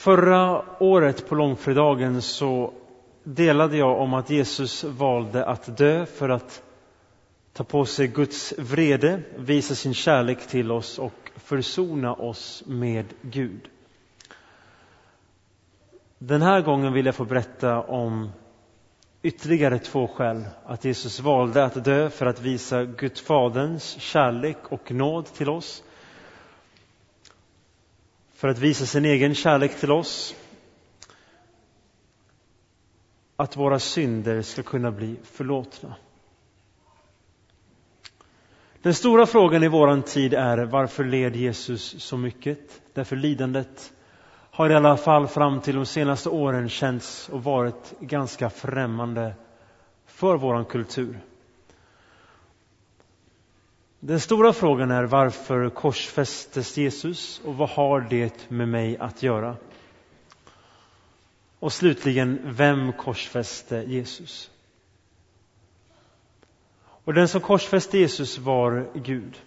Förra året på långfredagen så delade jag om att Jesus valde att dö för att ta på sig Guds vrede, visa sin kärlek till oss och försona oss med Gud. Den här gången vill jag få berätta om ytterligare två skäl att Jesus valde att dö för att visa Gud Faderns kärlek och nåd till oss. För att visa sin egen kärlek till oss. Att våra synder ska kunna bli förlåtna. Den stora frågan i våran tid är varför led Jesus så mycket? Därför lidandet har i alla fall fram till de senaste åren känts och varit ganska främmande för våran kultur. Den stora frågan är varför korsfästes Jesus och vad har det med mig att göra? Och slutligen, vem korsfäste Jesus? Och den som korsfäste Jesus var Gud.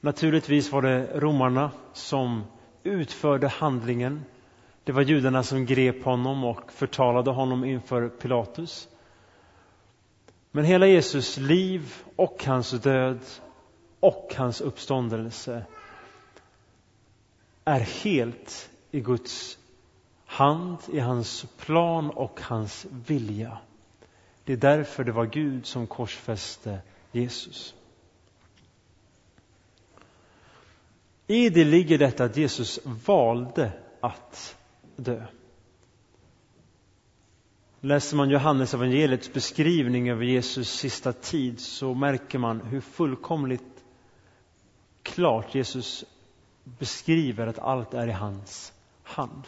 Naturligtvis var det romarna som utförde handlingen. Det var judarna som grep honom och förtalade honom inför Pilatus. Men hela Jesus liv och hans död och hans uppståndelse är helt i Guds hand, i hans plan och hans vilja. Det är därför det var Gud som korsfäste Jesus. I det ligger detta att Jesus valde att dö. Läser man Johannes evangeliets beskrivning över Jesus sista tid så märker man hur fullkomligt klart Jesus beskriver att allt är i hans hand.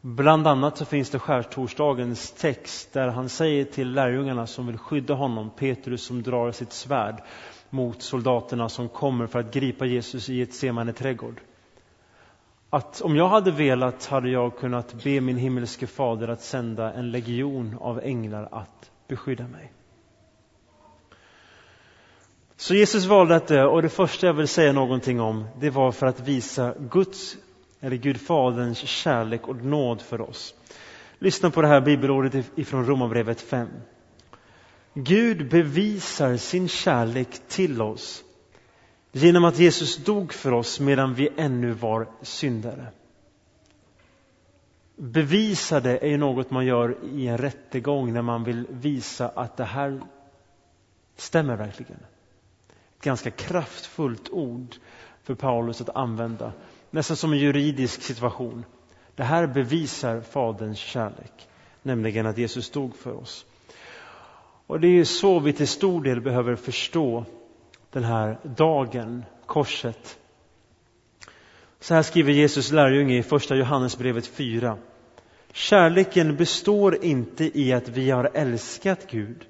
Bland annat så finns det skärtorsdagens text där han säger till lärjungarna som vill skydda honom, Petrus som drar sitt svärd mot soldaterna som kommer för att gripa Jesus i ett semane trädgård. Att om jag hade velat hade jag kunnat be min himmelske fader att sända en legion av änglar att beskydda mig. Så Jesus valde att dö och det första jag vill säga någonting om det var för att visa Guds eller Gud Faderns kärlek och nåd för oss. Lyssna på det här bibelordet ifrån Romarbrevet 5. Gud bevisar sin kärlek till oss genom att Jesus dog för oss medan vi ännu var syndare. Bevisade är ju något man gör i en rättegång när man vill visa att det här stämmer verkligen. Ett ganska kraftfullt ord för Paulus att använda nästan som en juridisk situation. Det här bevisar Faderns kärlek, nämligen att Jesus dog för oss. Och det är så vi till stor del behöver förstå den här dagen, korset. Så här skriver Jesus lärjunge i första Johannesbrevet 4. Kärleken består inte i att vi har älskat Gud,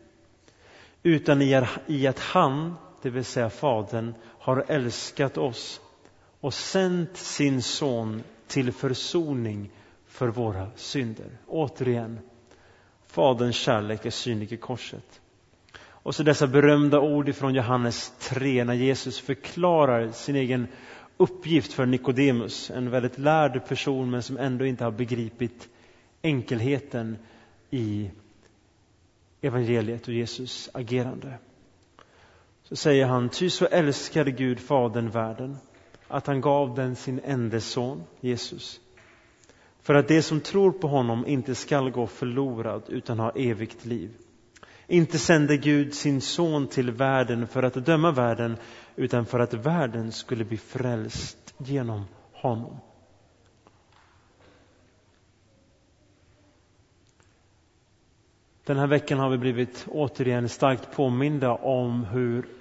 utan i att han, det vill säga Fadern, har älskat oss och sänt sin son till försoning för våra synder. Återigen, Faderns kärlek är synlig i korset. Och så dessa berömda ord från Johannes 3 när Jesus förklarar sin egen uppgift för Nikodemus, en väldigt lärd person men som ändå inte har begripit enkelheten i evangeliet och Jesus agerande. Så säger han, ty så älskade Gud Fadern världen att han gav den sin enda son, Jesus. För att det som tror på honom inte skall gå förlorad utan ha evigt liv. Inte sände Gud sin son till världen för att döma världen utan för att världen skulle bli frälst genom honom. Den här veckan har vi blivit återigen starkt påminda om hur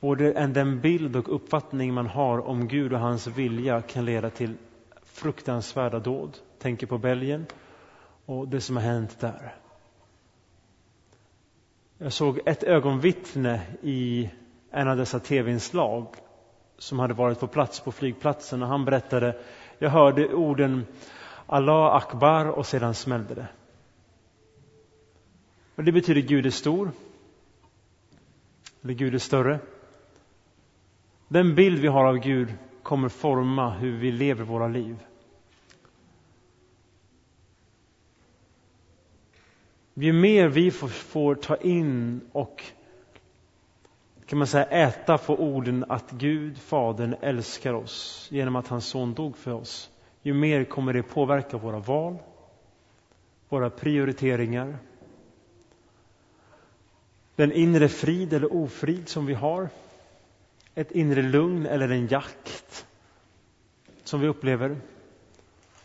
både den bild och uppfattning man har om Gud och hans vilja kan leda till fruktansvärda dåd. Tänker på Belgien och det som har hänt där. Jag såg ett ögonvittne i en av dessa tv-inslag som hade varit på plats på flygplatsen och han berättade, jag hörde orden Allah Akbar och sedan smällde det. Och det betyder Gud är stor. Eller Gud är större. Den bild vi har av Gud kommer forma hur vi lever våra liv. Ju mer vi får, får ta in och kan man säga äta på orden att Gud, Fadern, älskar oss genom att hans son dog för oss, ju mer kommer det påverka våra val, våra prioriteringar, den inre frid eller ofrid som vi har ett inre lugn eller en jakt som vi upplever.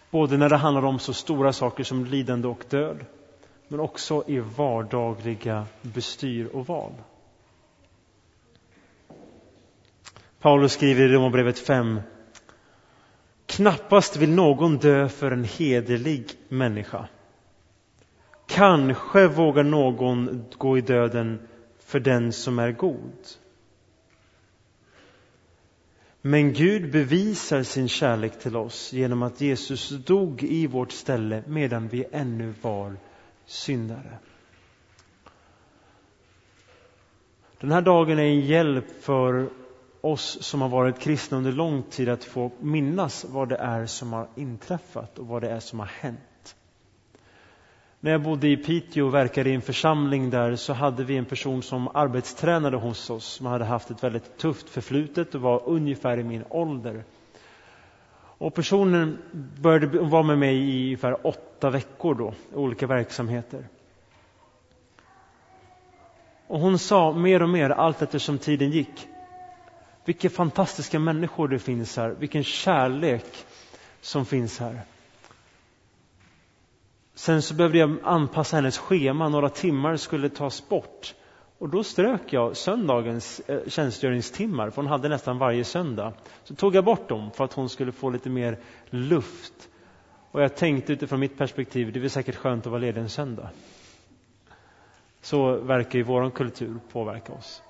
Både när det handlar om så stora saker som lidande och död, men också i vardagliga bestyr och val. Paulus skriver i Romarbrevet 5 Knappast vill någon dö för en hederlig människa. Kanske vågar någon gå i döden för den som är god. Men Gud bevisar sin kärlek till oss genom att Jesus dog i vårt ställe medan vi ännu var syndare. Den här dagen är en hjälp för oss som har varit kristna under lång tid att få minnas vad det är som har inträffat och vad det är som har hänt. När jag bodde i Piteå och verkade i en församling där så hade vi en person som arbetstränade hos oss som hade haft ett väldigt tufft förflutet och var ungefär i min ålder. Och personen började vara med mig i ungefär åtta veckor då, i olika verksamheter. Och hon sa mer och mer allt eftersom tiden gick vilka fantastiska människor det finns här, vilken kärlek som finns här. Sen så behövde jag anpassa hennes schema, några timmar skulle tas bort. Och då strök jag söndagens eh, tjänstgöringstimmar, för hon hade nästan varje söndag. Så tog jag bort dem för att hon skulle få lite mer luft. Och jag tänkte utifrån mitt perspektiv, det är säkert skönt att vara ledig en söndag. Så verkar ju vår kultur påverka oss.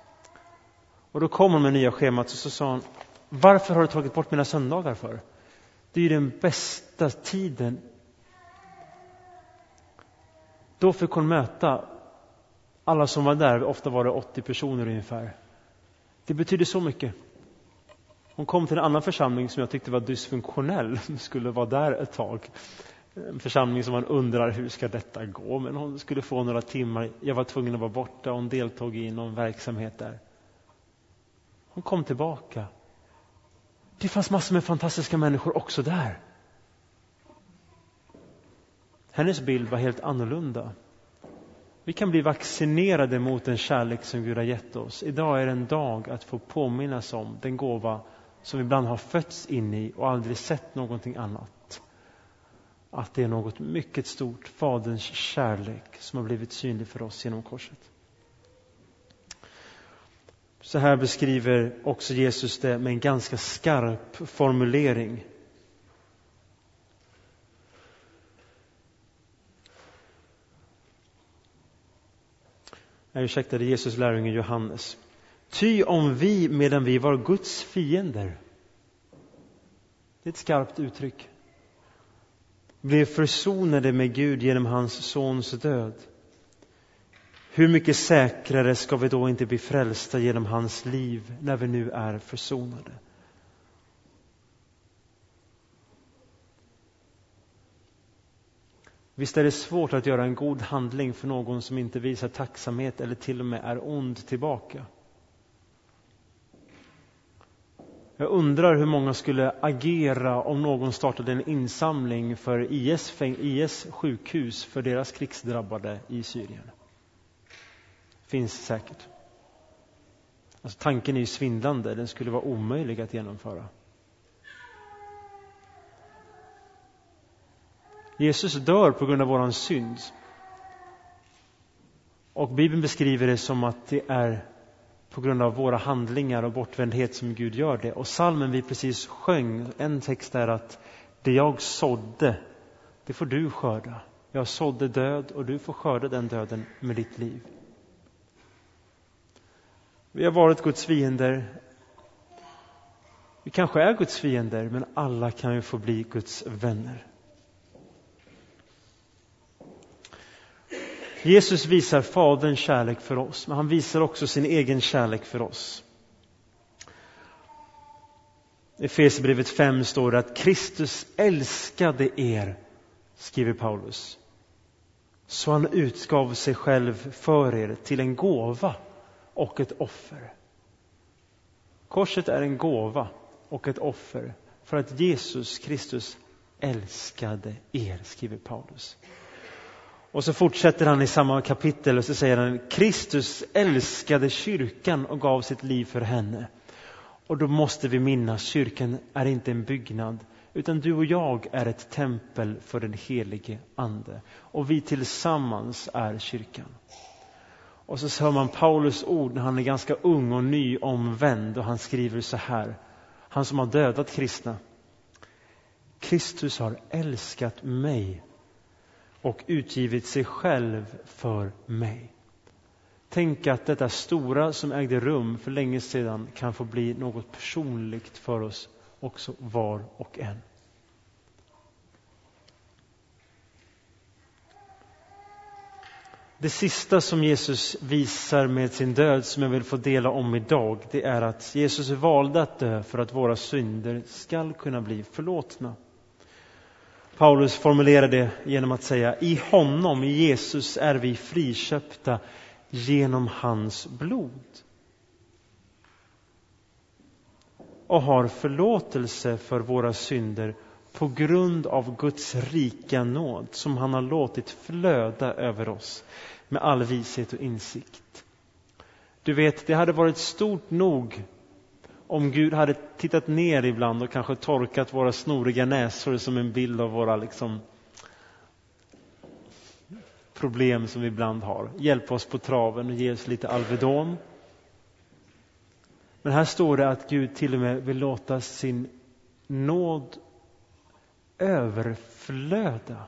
Och då kom hon med nya schemat och så sa hon, varför har du tagit bort mina söndagar för? Det är ju den bästa tiden. Då fick hon möta alla som var där, ofta var det 80 personer ungefär. Det betyder så mycket. Hon kom till en annan församling som jag tyckte var dysfunktionell, skulle vara där ett tag. En församling som man undrar hur ska detta gå? Men hon skulle få några timmar. Jag var tvungen att vara borta. Hon deltog i någon verksamhet där. Hon kom tillbaka. Det fanns massor med fantastiska människor också där. Hennes bild var helt annorlunda. Vi kan bli vaccinerade mot den kärlek som Gud har gett oss. Idag är en dag att få påminnas om den gåva som vi ibland har fötts in i och aldrig sett någonting annat. Att det är något mycket stort, Faderns kärlek, som har blivit synlig för oss genom korset. Så här beskriver också Jesus det med en ganska skarp formulering. Jag ursäktade Jesus lärjunge Johannes. Ty om vi medan vi var Guds fiender, det är ett skarpt uttryck, blev försonade med Gud genom hans sons död hur mycket säkrare ska vi då inte bli frälsta genom hans liv när vi nu är försonade? Visst är det svårt att göra en god handling för någon som inte visar tacksamhet eller till och med är ond tillbaka. Jag undrar hur många skulle agera om någon startade en insamling för IS, IS sjukhus för deras krigsdrabbade i Syrien finns säkert. Alltså, tanken är ju svindlande, den skulle vara omöjlig att genomföra. Jesus dör på grund av våran synd. Och Bibeln beskriver det som att det är på grund av våra handlingar och bortvändhet som Gud gör det. Och salmen vi precis sjöng, en text är att det jag sådde, det får du skörda. Jag sådde död och du får skörda den döden med ditt liv. Vi har varit Guds fiender. Vi kanske är Guds fiender, men alla kan ju få bli Guds vänner. Jesus visar Faderns kärlek för oss, men han visar också sin egen kärlek för oss. I Efesierbrevet 5 står det att Kristus älskade er, skriver Paulus. Så han utgav sig själv för er till en gåva och ett offer. Korset är en gåva och ett offer för att Jesus Kristus älskade er, skriver Paulus. Och så fortsätter han i samma kapitel och så säger han Kristus älskade kyrkan och gav sitt liv för henne. Och då måste vi minnas, kyrkan är inte en byggnad utan du och jag är ett tempel för den helige Ande. Och vi tillsammans är kyrkan. Och så hör man Paulus ord när han är ganska ung och nyomvänd och han skriver så här. Han som har dödat kristna. Kristus har älskat mig och utgivit sig själv för mig. Tänk att detta stora som ägde rum för länge sedan kan få bli något personligt för oss också var och en. Det sista som Jesus visar med sin död som jag vill få dela om idag, det är att Jesus valde att dö för att våra synder skall kunna bli förlåtna. Paulus formulerar det genom att säga i honom, i Jesus, är vi friköpta genom hans blod och har förlåtelse för våra synder på grund av Guds rika nåd som han har låtit flöda över oss med all vishet och insikt. Du vet, det hade varit stort nog om Gud hade tittat ner ibland och kanske torkat våra snoriga näsor som en bild av våra liksom, problem som vi ibland har. Hjälpa oss på traven och ge oss lite Alvedon. Men här står det att Gud till och med vill låta sin nåd överflöda.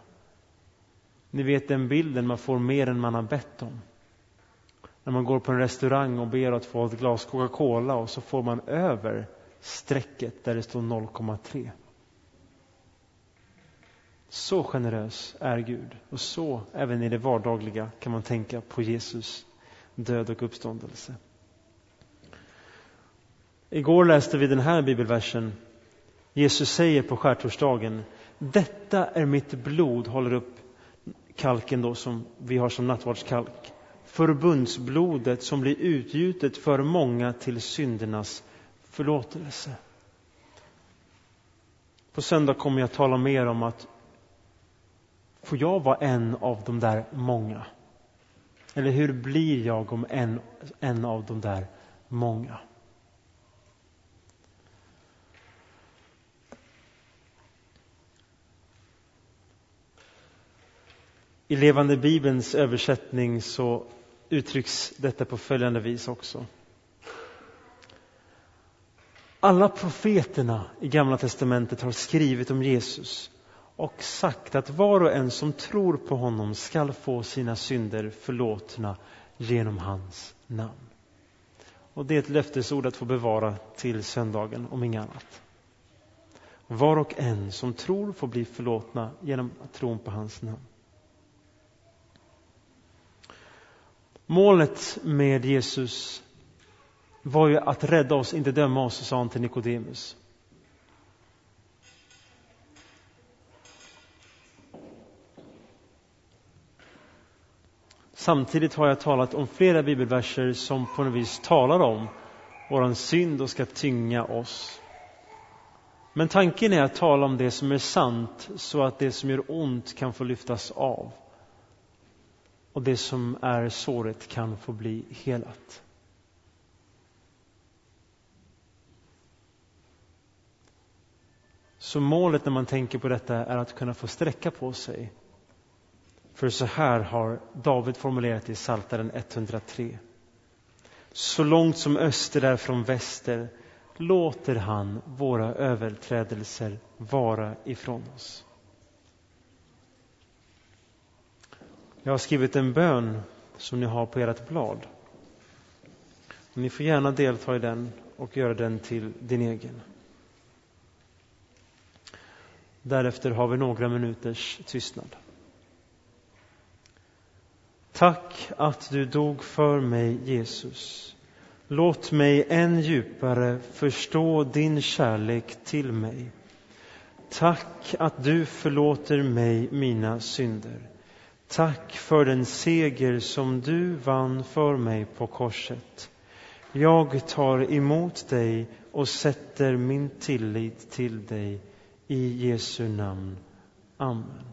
Ni vet den bilden, man får mer än man har bett om. När man går på en restaurang och ber att få ett glas Coca-Cola och så får man över strecket där det står 0,3. Så generös är Gud och så även i det vardagliga kan man tänka på Jesus död och uppståndelse. Igår läste vi den här bibelversen. Jesus säger på skärtorsdagen Detta är mitt blod, håller upp kalken då som vi har som nattvardskalk. Förbundsblodet som blir utgjutet för många till syndernas förlåtelse. På söndag kommer jag tala mer om att får jag vara en av de där många? Eller hur blir jag om en, en av de där många? I Levande Bibelns översättning så uttrycks detta på följande vis också. Alla profeterna i Gamla testamentet har skrivit om Jesus och sagt att var och en som tror på honom skall få sina synder förlåtna genom hans namn. Och det är ett löftesord att få bevara till söndagen, om inget annat. Var och en som tror får bli förlåtna genom tron på hans namn. Målet med Jesus var ju att rädda oss, inte döma oss, sa han till Nikodemus. Samtidigt har jag talat om flera bibelverser som på något vis talar om vår synd och ska tynga oss. Men tanken är att tala om det som är sant så att det som gör ont kan få lyftas av och det som är såret kan få bli helat. Så målet när man tänker på detta är att kunna få sträcka på sig. För så här har David formulerat i Psaltaren 103. Så långt som öster är från väster låter han våra överträdelser vara ifrån oss. Jag har skrivit en bön som ni har på ert blad. Ni får gärna delta i den och göra den till din egen. Därefter har vi några minuters tystnad. Tack att du dog för mig, Jesus. Låt mig än djupare förstå din kärlek till mig. Tack att du förlåter mig mina synder. Tack för den seger som du vann för mig på korset. Jag tar emot dig och sätter min tillit till dig. I Jesu namn. Amen.